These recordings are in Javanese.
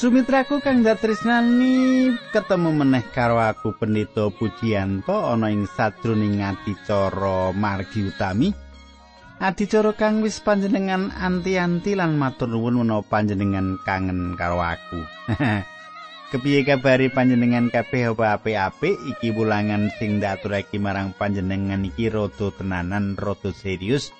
Sumitraku kang datresnani ketemu meneh karo aku pendeta Pujianto ana ing sadroning adicara margi utami. Adicara kang wis panjenengan anti-anti lan matur nuwun menawa panjenengan kangen karo aku. Kepiye kabare panjenengan kabeh apa apik-apik iki wulangan sing ndaturake marang panjenengan iki rada tenanan rada serius.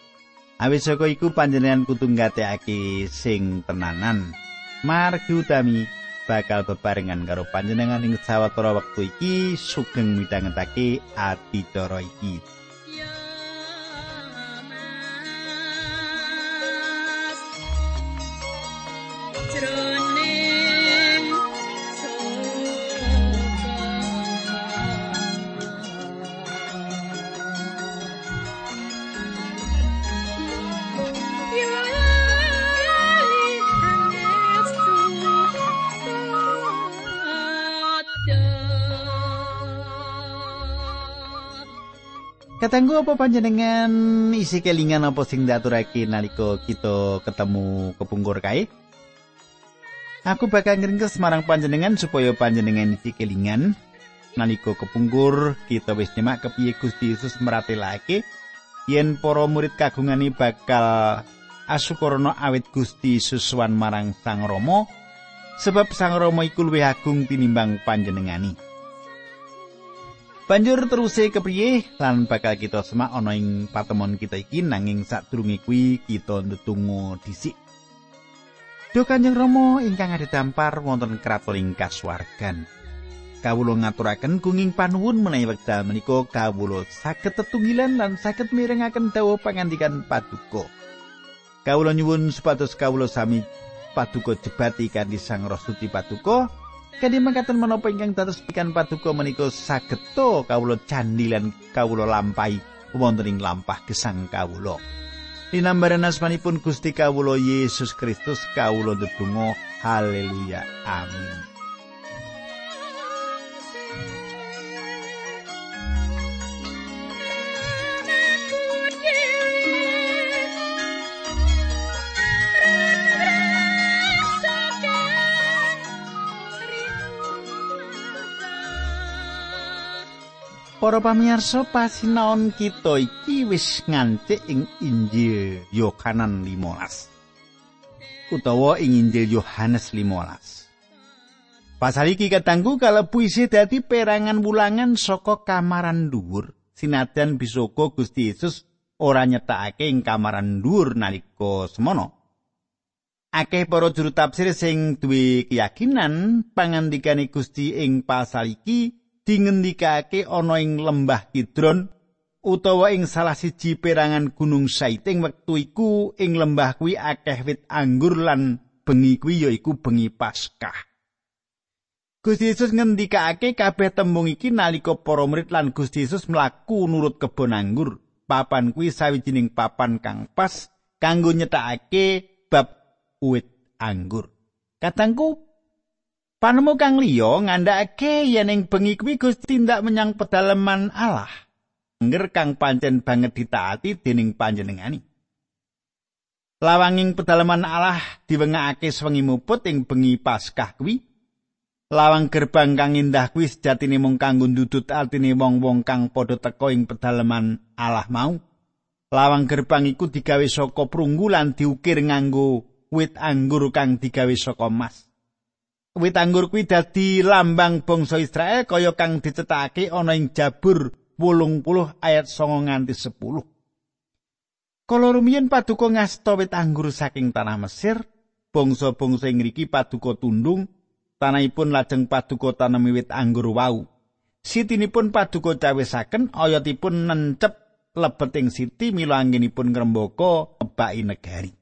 Awis saka iku panjenengan kudu ngateake sing tenanan. Margi utami bakal bebarengan karo panjenengan ing sawetara wektu iki sugeng midhangetake adicara iki. Katanggu apa panjenengan isi kelingan apa sing diaturake nalika kita ketemu kepungkur kae? Aku bakal ngringkes marang panjenengan supaya panjenengan isi kelingan nalika kepungkur kita wis nyemak kepiye Gusti Yesus meratelake yen para murid kagungani bakal asukurna awit Gusti Yesus marang Sang Rama sebab Sang Rama iku luwih agung tinimbang panjenengani. Banjur teruse kepriye lan bakal kita semak ana ing patemon kita iki nanging sadurunge kuwi kita ndedonga dhisik. Duh Kanjeng Rama ingkang adhedhampar wonten kraton ing kasuwargan. Kawula ngaturaken gunging panuwun menawi wekdal menika kawula saged tetunggilan lan saged mirengaken dawuh pangandikan paduka. Kawula nyuwun supados kawula sami paduka jebati kanthi Sang Roh Suci Paduka Kadi mangkaten menapa ingkang dados pikan paduka menika sageta kawula candi lan kawula lampahi wonten ing lampah gesang kawula. Dinambaran asmanipun Gusti kawula Yesus Kristus kawula ndedonga haleluya amin. Para pamirsa pasinaon kita iki wis ngancik ing Injil Yohanan 15. Utawa ing Injil Yohanes 15. Pasal iki katanggu kalebu isih dadi perangan wulangan saka kamaran dhuwur. Sinadan bisoko Gusti Yesus ora nyetakake ing kamaran dhuwur nalika semono. Akeh para juru tafsir sing duwe keyakinan pangandikane Gusti ing pasal iki dingendikake ana ing lembah Kidron utawa ing salah siji perangan gunung Saiting wektu iku ing lembah kuwi akeh wit anggur lan bengi kuwi yaiku bengi Paskah. Gusti Yesus ngendikake kabeh tembung iki nalika para murid lan Gusti Yesus mlaku nurut kebon anggur. Papan kuwi sawijining papan kang pas kanggo nyetakake bab uwit anggur. Katangku Panemu kang liya ngandhakake yen ing bengi kuwi Gusti ndak menyang pedalaman Allah. Ngger kang pancen banget ditaati dening panjenengani. Lawanging pedalaman Allah diwengake sewengi muput ing bengi Paskah kuwi. Lawang gerbang kang indah kuwi sejatine mung kanggo ndudut artine wong-wong kang padha teka ing pedalaman Allah mau. Lawang gerbang iku digawe saka prunggu lan diukir nganggo wit anggur kang digawe saka emas. Wit anggur kuwi dadi lambang bangsa Israel kaya kang dicetakake ana ing Jabur 80 ayat 9 nganti 10. Kala rumiyin paduka ngasta wit anggur saking tanah Mesir, bangsa-bangsa ing ngriki paduka tundung, tanahipun lajeng paduka tanemi wit anggur wau. Sitinipun paduka cawisaken oyotipun nencep lebet ing siti mila anggenipun ngrembaka ebaki negari.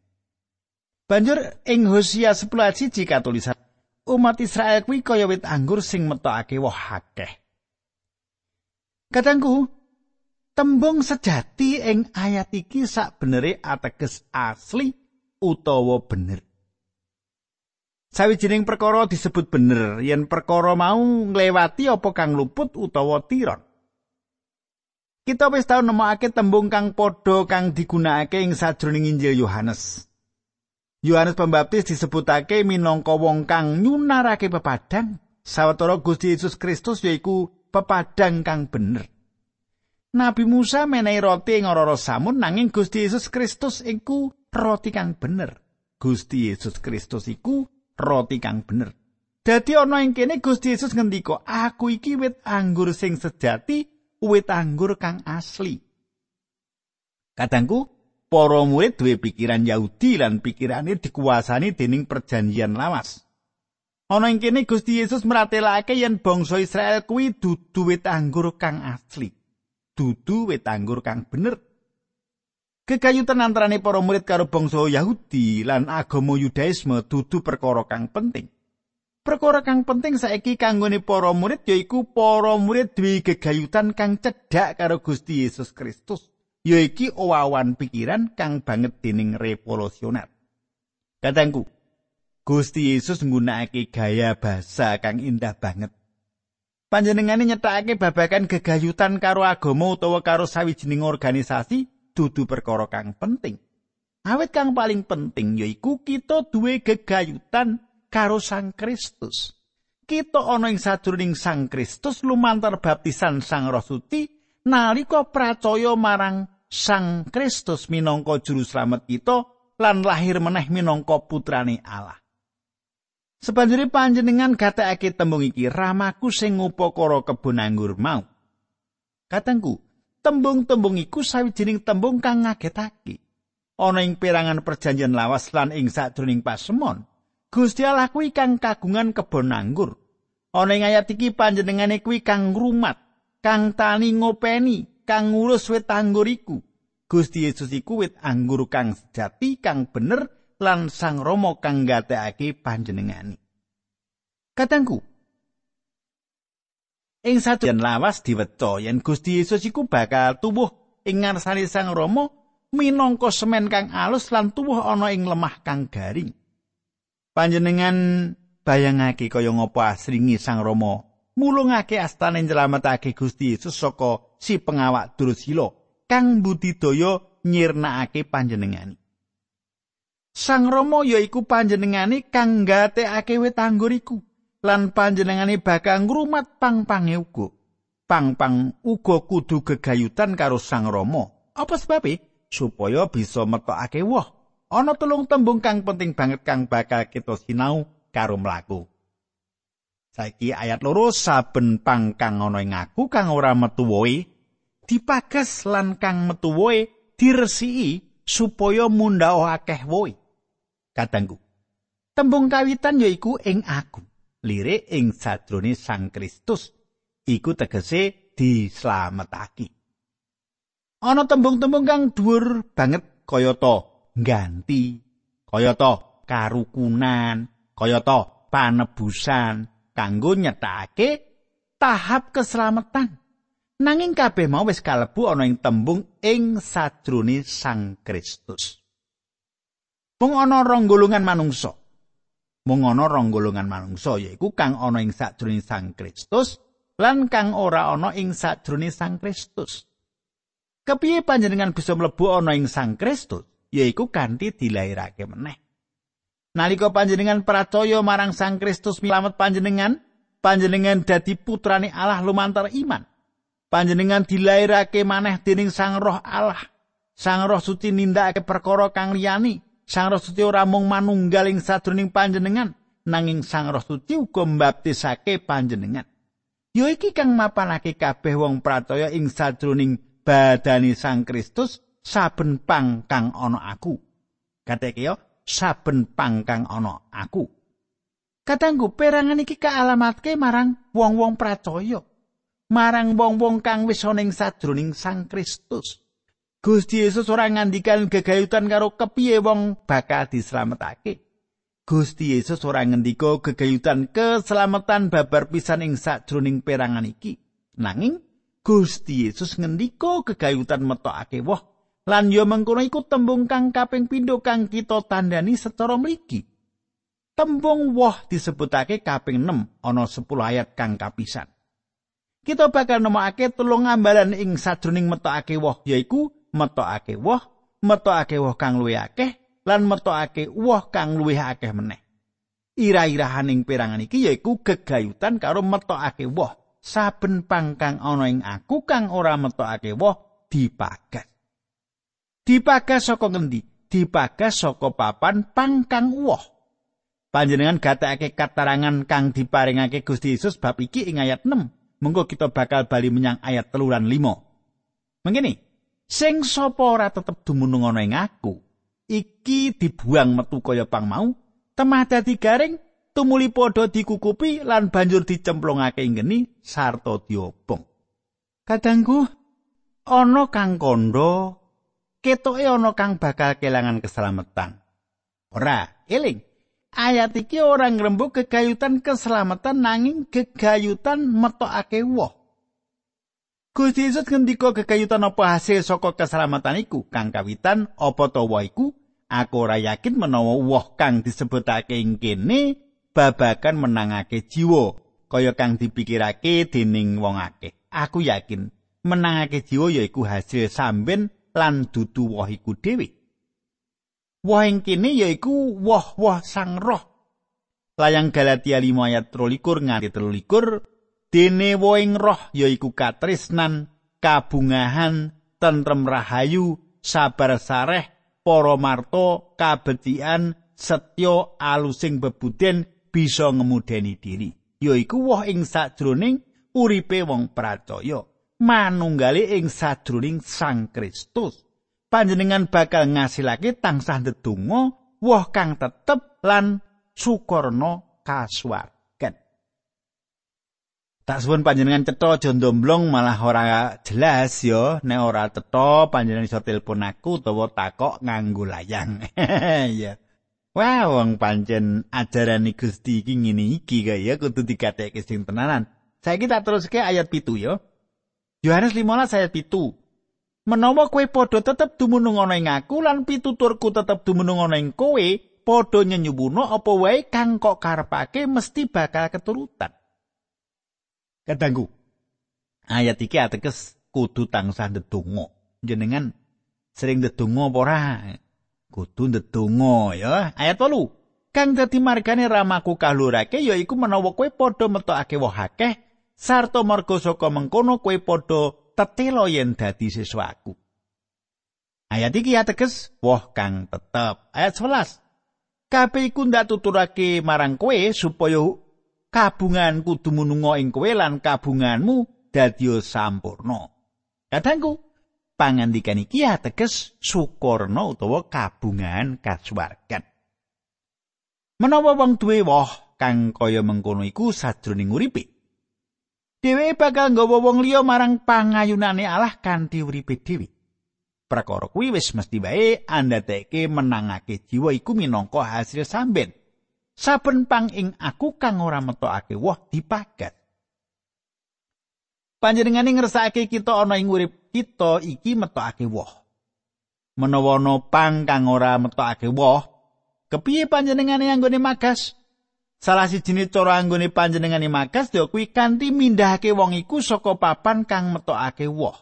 Banjur ing Hosea 10 ayat 1 katulisan umat Israel kuwi kaya wit anggur sing metokake woh akeh. Katangku, tembung sejati ing ayat iki sak benere ateges asli utawa bener. Sawijining perkara disebut bener yen perkara mau nglewati apa kang luput utawa tiron. Kita wis tau nemokake tembung kang padha kang digunakake ing sajroning Injil Yohanes. Yohanes Pembaptis disebutake minangka wong kang nyunarake pepadang, sawetara Gusti Yesus Kristus yaiku pepadang kang bener. Nabi Musa menehi roti ing ora samun nanging Gusti Yesus Kristus iku roti kang bener. Gusti Yesus Kristus iku roti kang bener. Dadi ana ing kene Gusti Yesus ngendika, "Aku iki wit anggur sing sejati, wit anggur kang asli." Kadangku, para murid duwe pikiran Yahudi lan pikirane dikuasani dening perjanjian lawas. Ana ing kene Gusti Yesus meratelake yen bangsa Israel kuwi dudu wit anggur kang asli. Dudu wit anggur kang bener. Kegayutan antarane para murid karo bangsa Yahudi lan agama Yudaisme dudu perkara kang penting. Perkara kang penting saiki kanggone para murid yaiku para murid duwe gegayutan kang cedhak karo Gusti Yesus Kristus. Yaiki owawan pikiran kang banget dening revolusioner. Katangku, Gusti Yesus nggunakake gaya basa kang indah banget. Panjenengane nyetakake babagan gegayutan karo agama utawa karo sawijining organisasi dudu perkara kang penting. Awit kang paling penting yaiku kita duwe gegayutan karo Sang Kristus. Kita ana ing sajroning Sang Kristus lumantar baptisan Sang Roh Suci nalika pracaya marang Sang Kristus minangka juru slamet kita lan lahir meneh minangka putrane Allah. Sebanjuri panjenengan gatekake tembung iki ramaku sing ngupakara kebon anggur mau. Katengku, tembung-tembung iku sawijining tembung kang ngagetake. Ana ing perangan perjanjian lawas lan ing sadroning pasemon, Gusti Allah kuwi kang kagungan kebon anggur. Ana ing ayat iki panjenengane kuwi kang ngrumat kang tani ngopeni kang ngurus wit anggur iku. Gusti Yesus iku wit anggur kang sejati kang bener lan Sang Rama kang gatekake panjenengani. Katangku, ing sajen lawas diweca yen Gusti Yesus iku bakal tubuh ing ngarsane Sang Rama minangka semen kang alus lan tubuh ana ing lemah kang garing. Panjenengan bayangake kaya ngapa asringi Sang Rama mulungake astane nyelametake Gusti Yesus saka si pengawak Drusila kang budidaya nyirnakake panjenengani. Sang Rama yaiku panjenengane kang gatekake wit anggur iku lan panjenengane bakal ngrumat pang-pange uga. Pang-pang uga kudu gegayutan karo Sang Rama. Apa sebabe? Supaya bisa metokake woh. Ana telung tembung kang penting banget kang bakal kita sinau karo mlaku. Saiki ayat loro saben pang kang ana ing aku kang ora metu woe dipages lan kang metu woe diresiki supaya mundhao akeh woe. Katanggu. Tembung kawitan yaiku ing aku. Lirik ing sadrone Sang Kristus iku tegese dislametake. Ana tembung-tembung kang dhuwur banget kaya to ganti, kaya to karukunan, kaya to panebusan, kanggo nyetake tahap keselamatan. Nanging kabeh mau wis kalebu ana ing tembung ing sajroning Sang Kristus. Mung ana rong golongan manungsa. Mung ana rong golongan manungsa yaiku kang ana ing sajroning Sang Kristus lan kang ora ana ing sajroning Sang Kristus. Kepiye panjenengan bisa mlebu ana ing Sang Kristus? Yaiku kanthi dilairake meneh. Nalika panjenengan percaya marang Sang Kristus milamet panjenengan, panjenengan dadi putrane Allah lumantar iman. Panjenengan dilairake maneh dening Sang Roh Allah. Sang Roh Suci nindakake perkara kang liyani. Sang Roh Suci ora mung manunggal ing sadroning panjenengan, nanging Sang Roh Suci uga mbaptisake panjenengan. Yo iki kang mapanake kabeh wong pracaya ing sadroning badani Sang Kristus saben pang kang ana aku. Kateke yo, saben pangkang ana aku. Katanggu perangan iki kaalamatke marang wong-wong pracaya, marang wong-wong kang wis ana ing sadroning Sang Kristus. Gusti Yesus ora ngandikan gegayutan karo kepiye wong bakal dislametake. Gusti Yesus ora ngendika gegayutan keselamatan babar pisan ing sadroning perangan iki. Nanging Gusti Yesus ngendika gegayutan metokake woh Lan yo mengkono iku tembung kang kaping pindho kang kita tandani secara mligi. Tembung woh disebutake kaping 6 ana 10 ayat kang kapisan. Kita bakal nemokake tulung ambalan ing sajroning metokake woh yaiku metokake woh, metokake woh kang luwih akeh lan metokake woh kang luwih akeh meneh. Ira-irahaning perangan iki yaiku gegayutan karo metokake woh. Saben pangkang ana ing aku kang ora metokake woh dipagas. Dipagas saka ngendi? Dipagas saka papan pangkang woh. Panjenengan gatekake katarangan kang diparingake Gusti Yesus bab iki ing ayat 6. Mengko kita bakal bali menyang ayat teluran 5. Mengkini, sing sapa ora tetep dumunung ana ing aku, iki dibuang metu kaya pang mau, temah dadi garing, tumuli padha dikukupi lan banjur dicemplungake ing geni sarta diobong. Kadangku ana kang kandha ketoke ana kang bakal kelangan keselamatan. Ora, eling. Ayat iki ora ngrembug kegayutan keselamatan nanging kegayutan metokake woh. Gusti Yesus ngendika kegayutan apa hasil saka keselamatan iku? Kang kawitan apa to woh iku? Aku ora yakin menawa woh kang disebutake ing kene babagan menangake jiwa kaya kang dipikirake dening wong akeh. Aku yakin menangake jiwa yaiku hasil samben lan dudu woh iku dhewe. Woh ing kene yaiku woh-woh sang roh. Layang Galatia 5 ayat 23 nganti 23 dene woh ing roh yaiku katresnan, kabungahan, tentrem rahayu, sabar sareh, para marto, kabecikan, setya, alusing bebuden bisa ngemudeni diri. Yaiku woh ing sajroning uripe wong percaya. Manunggali ing sadruning Sang Kristus. Panjenengan bakal ngasilake tansah ndedonga woh kang tetep lan sukorno kasuwargan. Tak suwun panjenengan cetha aja malah ora jelas ya nek ora cetha panjenengan iso telepon aku utawa takok nganggo layang. ya. Wah, wong pancen ajaran Gusti iki ngene iki kaya kudu digatekke sing tenanan. Saiki tak teruske ayat pitu ya. Yohanes 15 ayat pitu. Menawa kowe padha tetep dumunung ana ing aku lan pituturku tetep dumunung ana ing kowe, padha nyenyubuna apa wae kang kok karepake mesti bakal keturutan. Kadangku. Ayat iki ateges kudu tansah ndedonga. Jenengan sering ndedonga apa ora? Kudu ndedonga ya. Ayat 8. Kang dadi margane ramaku kalurake yaiku menawa kowe padha metokake woh akeh sarta marga saka mengkono kowe padha tetelo yen dadi siswaku. Ayat iki ateges woh kang tetep. Ayat 11. Kabeh iku ndak tuturake marang kowe supaya kabungan kudu mununga ing kowe lan kabunganmu dadi sampurna. Kadangku, pangandikan iki ateges sukurna utawa kabungan kasuwargan. Menawa wong duwe woh kang kaya mengkono iku sajroning uripe, Dewe bakal nggawa wong liya marang pangayunane Allah kanthi uripe dhewe. Prakara kuwi wis mesti wae andhateke menangake jiwa iku minangka hasil samben. Saben pang ing aku kang ora metokake woh dipagat. Panjenengane ngersakake kita ana ing urip kita iki metokake woh. Menawa ana pang kang ora metokake woh, kepiye panjenengane anggone magas? Salah sijine cara anggone panjenengane magas ya kuwi kanthi mindhahake wong iku saka papan kang metokake woh.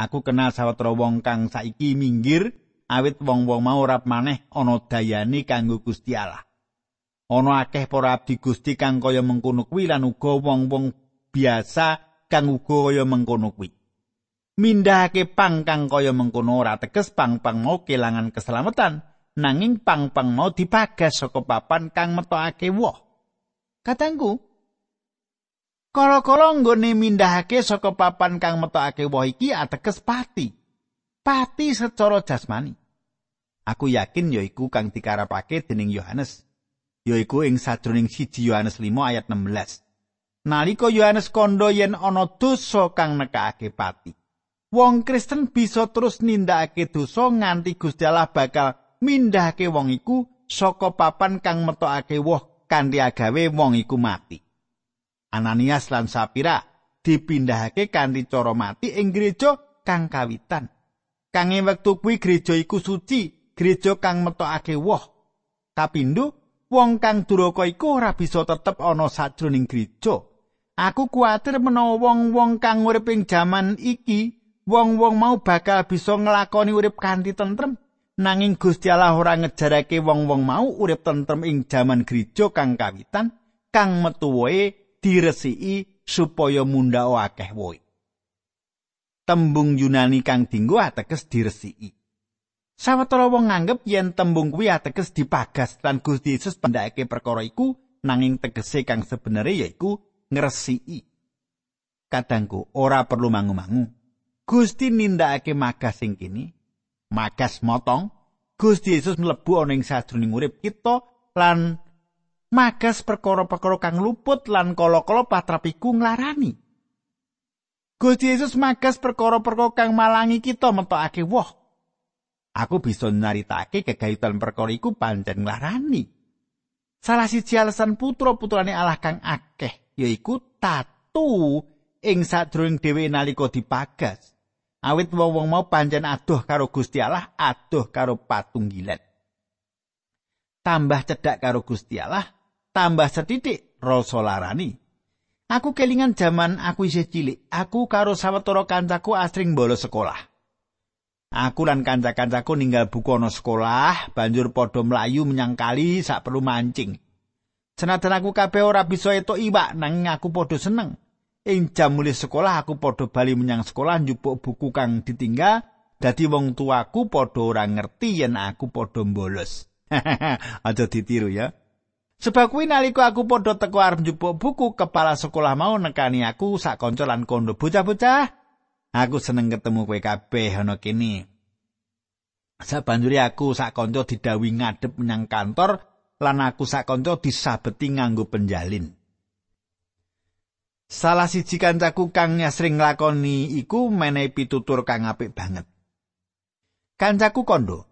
Aku kenal sawetara wong kang saiki minggir awit wong-wong mau ora maneh ana dayane kanggo Gusti Allah. Ana akeh para abdi Gusti kang kaya mengkono kuwi lan uga wong-wong biasa kang uga kaya mengkono kuwi. Mindhahake pang kang kaya mengkono ora teges pang-pang mau kelangan keselamatan. Nanging pang-pang mau dipagas saka papan kang metokake woh. Katangku, kala-kala nggone mindahake saka papan kang metokake woh iki ateges pati. Pati secara jasmani. Aku yakin yaiku kang dikarepake dening Yohanes. Yaiku ing sadroning siji Yohanes 5 ayat 16. Nalika Yohanes kondo yen ana dosa kang nekake pati. Wong Kristen bisa terus nindakake dosa nganti Gusti Allah bakal mindhahake wong iku saka papan kang metokake woh kanthi agawe wong iku mati. Ananias lan Sapira dipindahake kanthi cara mati ing gereja kang kawitan. Kang ing wektu kuwi gereja iku suci, gereja kang metokake woh. Kapindho, wong kang duraka iku ora bisa tetep ana sajroning gereja. Aku kuwatir menawa wong-wong kang urip ing jaman iki, wong-wong mau bakal bisa nglakoni urip kanthi tentrem nanging Gusti Allah ora ngejarake wong-wong mau urip tentrem ing jaman gereja kang kawitan kang metu wae diresiki supaya mundha akeh woe. Tembung Yunani kang dinggo ateges diresiki. Sawetara wong nganggep yen tembung kuwi ateges dipagas lan Gusti Yesus pendhake perkara iku nanging tegese kang sebenere yaiku ngresiki. Kadangku ora perlu mangu-mangu. Gusti nindakake magas sing kini, magas motong, Gusti Yesus mlebu ana ing sajroning urip kita lan magas perkara-perkara kang luput lan kala-kala patrapiku nglarani. Gusti Yesus magas perkara-perkara kang malangi kita metokake woh. Aku bisa nyaritake kegayutan perkara iku pancen nglarani. Salah siji alasan putra-putrane Allah kang akeh yaiku tatu ing sadurunge dhewe nalika dipagas. Awit wong-wong mau pancen adoh karo Gusti Allah, adoh karo patunggilan. Tambah cedhak karo Gusti Allah, tambah setitik rasa larani. Aku kelingan jaman aku isih cilik, aku karo sawetara kancaku asring bolos sekolah. Aku lan kanca-kancaku ninggal buku ana sekolah, banjur padha mlayu menyang kali sak perlu mancing. Senajan aku kabeh ora bisa etuk iwak, nanging aku padha seneng. Ing jam sekolah aku padha bali menyang sekolah njupuk buku kang ditinggal, dadi wong tuaku padha ora ngerti yen aku padha bolos. Aja ditiru ya. Sebab kuwi nalika aku padha teko arep njupuk buku, kepala sekolah mau nekani aku sak kanca lan kondo bocah-bocah. Aku seneng ketemu kowe kabeh ana kene. Sabanjure aku sak kanca didawi ngadep menyang kantor lan aku sak kanca disabeti nganggo penjalin. Salah siji kancaku kang sering nglakoni iku menehi pitutur kang apik banget. Kancaku kondo,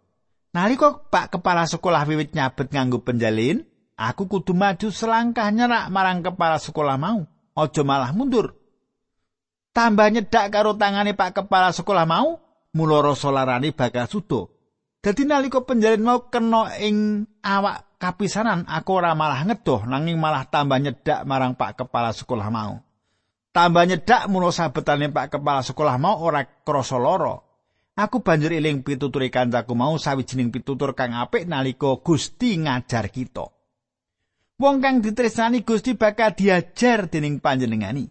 nalika Pak Kepala Sekolah wiwit nyabet nganggo penjalin, aku kudu maju selangkah nyerak marang kepala sekolah mau. Aja malah mundur. tambah nyedak karo tangane Pak Kepala Sekolah mau, mula rasa larane bakal sudo. Dadi nalika penjalin mau kena ing awak kapisanan, aku ora malah ngedoh nanging malah tambah nyedak marang Pak Kepala Sekolah mau. Tambah nyedak mula sabetane Pak Kepala Sekolah mau ora krasa lara. Aku banjur eling pitutur kancaku mau sawijining pitutur kang apik nalika Gusti ngajar kita. Wong kang ditresnani Gusti bakal diajar dening panjenengani.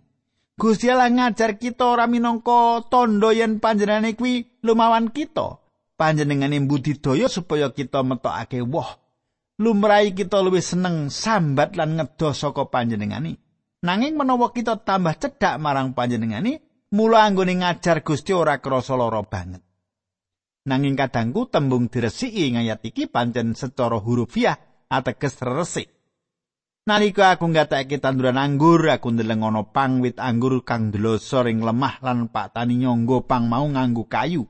Gusti Allah ngajar kita ora minangka tondo yen panjenengane kuwi lumawan kita. Panjenengane budidaya supaya kita metokake woh. Lumrahi kita luwih seneng sambat lan ngedo saka panjenengane. Nanging menawa kita tambah cedhak marang panjenengane, mula anggone ngajar Gusti ora krasa lara banget. Nanging kadangku tembung diresiki ngayat iki pancen secara hurufiah ateges resik. Nalika aku ngatekake tanduran anggur, aku ndeleng ana pang wit anggur kang dlosor ing lemah lan Pak Tani nyangga pang mau nganggo kayu.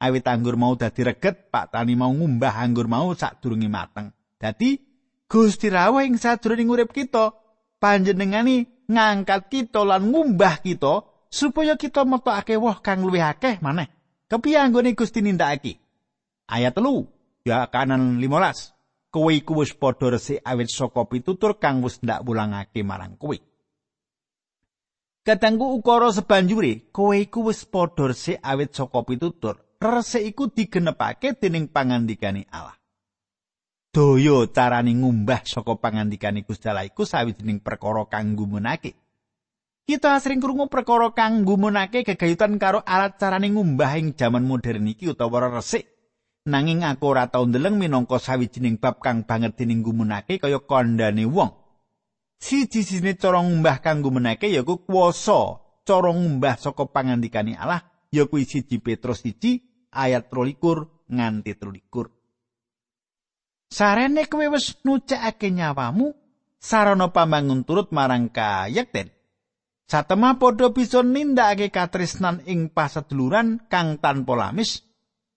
Awit anggur mau dadi reget, Pak Tani mau ngumbah anggur mau sadurunge mateng. Dadi Gusti rawuh ing sadurunge urip kita, panjenengani ngangkat kita lan ngumbah kita supaya kita metokake woh kang luwih akeh maneh. Kepiye anggone Gusti nindakake? Ayat 3, ya kanan 15. kowe iku wis padha resik awit saka pitutur kang wis ndak wulangake marang kowe. Katanggu ukara sebanjure, kowe iku wis padha resik awit saka pitutur. Resik iku digenepake dening pangandikane Allah. Daya carane ngumbah saka pangandikane Gusti Allah iku sawijining perkara kang gumunake. Kita asring krungu perkara kang gumunake gegayutan karo alat carane ngumbah ing jaman modern iki utawa resik. nanging aku ora tau ndeleng minangka sawijining bab kang banget dening gumunake kaya kandhane wong. Siji-sijine cara ngumbah kang gumunake yaiku kuwasa cara ngumbah saka pangandikane Allah yaiku siji Petrus 1 ayat 23 nganti 23. Sarene kowe wis nucakake nyawamu sarana pambangun turut marang kayekten. Satemah padha bisa nindakake katresnan ing paseduluran kang tanpa lamis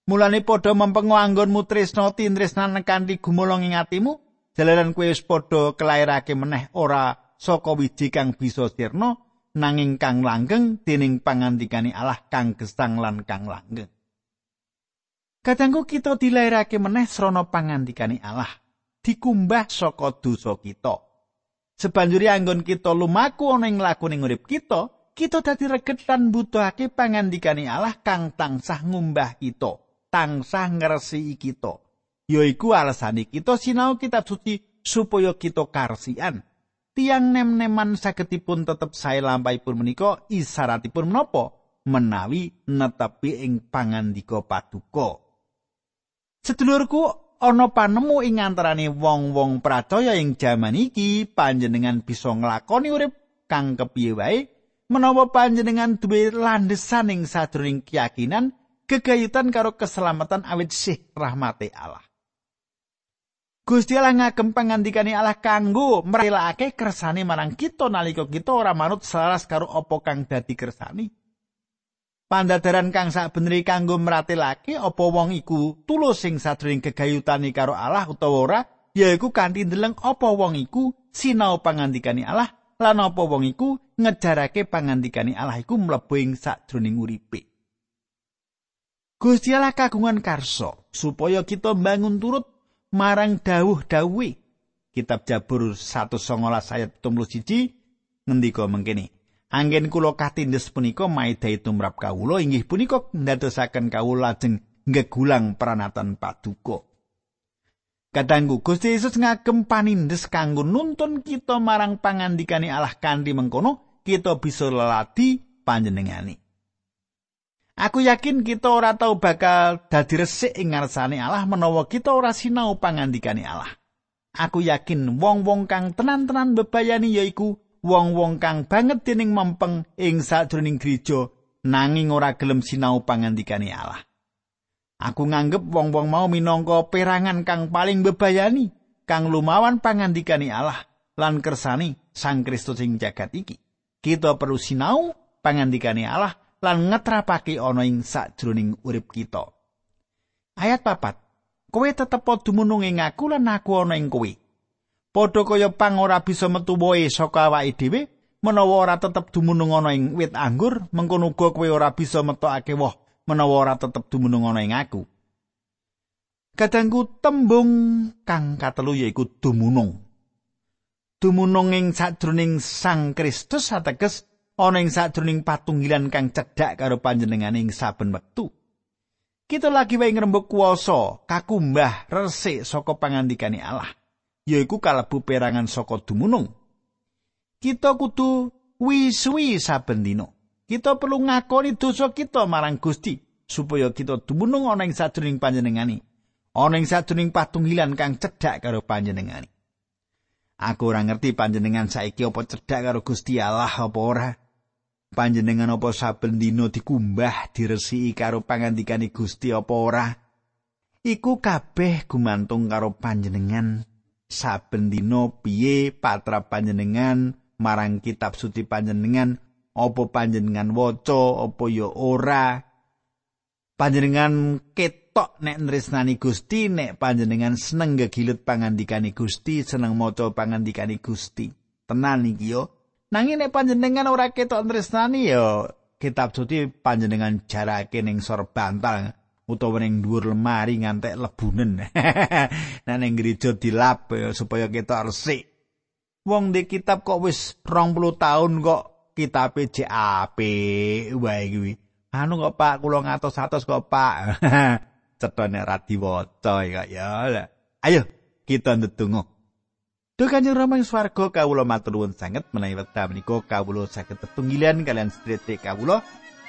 Mulane padha mempengo anggonmu tresna tindresnan kanthi gumolong ing atimu, jalaran kowe wis padha kelairake meneh ora saka wiji kang bisa sirna nanging kang langgeng dening pangandikane Allah kang gesang lan kang langgeng. Kadangku kita dilairake meneh srana pangandikane Allah, dikumbah saka dosa kita. Sebanjuri anggon kita lumaku ana ing lakuning urip kita, kita dadi reget lan butuhake pangandikane Allah kang tansah ngumbah kita. tansah ngresiki kita. Yaiku alasane kita sinau kitab suci supaya kita karsian. Tiang nem-neman sagedipun tetep sae lampahipun menika isaratipun menapa? Menawi netepi ing pangandika paduka. Sedulurku, ana panemu ing antarané wong-wong percaya ing jaman iki panjenengan bisa nglakoni urip kang kepiye wae menawa panjenengan duwe landhesan ing sadurunge keyakinan gegayutan karo keselamatan awit sih rahmate Allah. Gusti Allah ngagem pangandikane Allah kanggo mrelakake kersane marang kita nalika kita ora manut selaras karo apa kang dadi kersane. Pandadaran kang sakbeneri kanggo mratelake apa wong iku tulus sing sadurunge gegayutane karo Allah utawa ora, yaiku kanthi ndeleng apa wong iku sinau pangandikane Allah lan apa wong iku ngejarake pangandikane Allah iku mlebu ing sadurunge uripe. Gusti Allah kagungan karso supaya kita bangun turut marang dawuh-dawuhe. Kitab Jabur 119 ayat 71 ngendika mengkene. Anggen kula katindes punika maidai tumrap kawula inggih punika ndadosaken kawula lajeng ngegulang pranatan paduka. Kadangku Gusti Yesus ngagem panindes kanggo nuntun kita marang pangandikane Allah kanthi mengkono kita bisa leladi panjenengane. Aku yakin kita ora tau bakal dadi resik ing ngarsane Allah menawa kita ora sinau pangandikane Allah. Aku yakin wong-wong kang tenan-tenan bebayani yaiku wong-wong kang banget dening mempeng ing sajroning gereja nanging ora gelem sinau pangandikane Allah. Aku nganggep wong-wong mau minangka perangan kang paling bebayani kang lumawan pangandikane Allah lan kersani Sang Kristus ing jagat iki. Kita perlu sinau pangandikane Allah lan ngetrapake ana ing sajroning urip kita. Ayat papat. Kowe tetep dumunung ing aku lan aku ana ing kowe. Padha kaya pang ora bisa metu wohe saka awake dhewe, menawa ora tetep dumunung ana ing wit anggur, mengkono uga kowe ora bisa metokake woh menawa ora tetep dumunung ana ing aku. Kadangku tembung kang katelu yaiku dumunung. Dumunung ing sajroning Sang Kristus ateges ana ing sadurunging patunggilan kang cedhak karo panjenengane ing saben wektu. Kita lagi wae ngrembug kuwasa, kakumbah resik saka pangandikane Allah, yaiku kalebu perangan saka dumunung. Kita kudu wiswi saben dina. Kita perlu ngakoni dosa kita marang Gusti supaya kita dumunung ana ing sadurunging panjenengane. Ana ing sadurunging patunggilan kang cedhak karo panjenengane. Aku ora ngerti panjenengan saiki apa cedhak karo Gusti Allah apa ora. panjenengan apa saben dina dikumbah diresiki karo pangandikane Gusti apa ora iku kabeh gumantung karo panjenengan saben dina piye patra panjenengan marang kitab suci panjenengan? Apa panjenengan waca? Apa ya ora? Panjenengan ketok nek nresnani Gusti nek panjenengan seneng gegilut pangandikane Gusti seneng maca pangandikane Gusti. Tenan iki yo. Nanging nek panjenengan ora ketok tresnani ya kitab suci panjenengan jarake ning sor bantal utawa ning dhuwur lemari ngantek lebunen. nah ning gereja dilap ya, supaya kita resik. Wong di kitab kok wis 20 tahun kok kitabe jek apik wae kuwi. Anu kok Pak kula ngatos-atos kok Pak. Cetone ra diwaca ya. Ayo kita ndedonga. Duh Kanjeng Rama ing swarga kawula matur nuwun sanget menawi wekdal menika kawula saged tetunggilan kalian sedherek kawula.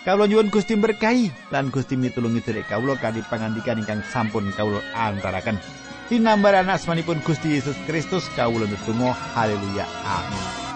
Kawula nyuwun Gusti berkahi lan Gusti mitulungi sedherek kawula kanthi pangandikan ingkang sampun kawula antaraken. Dinambaran asmanipun Gusti Yesus Kristus kawula ndedonga haleluya amin.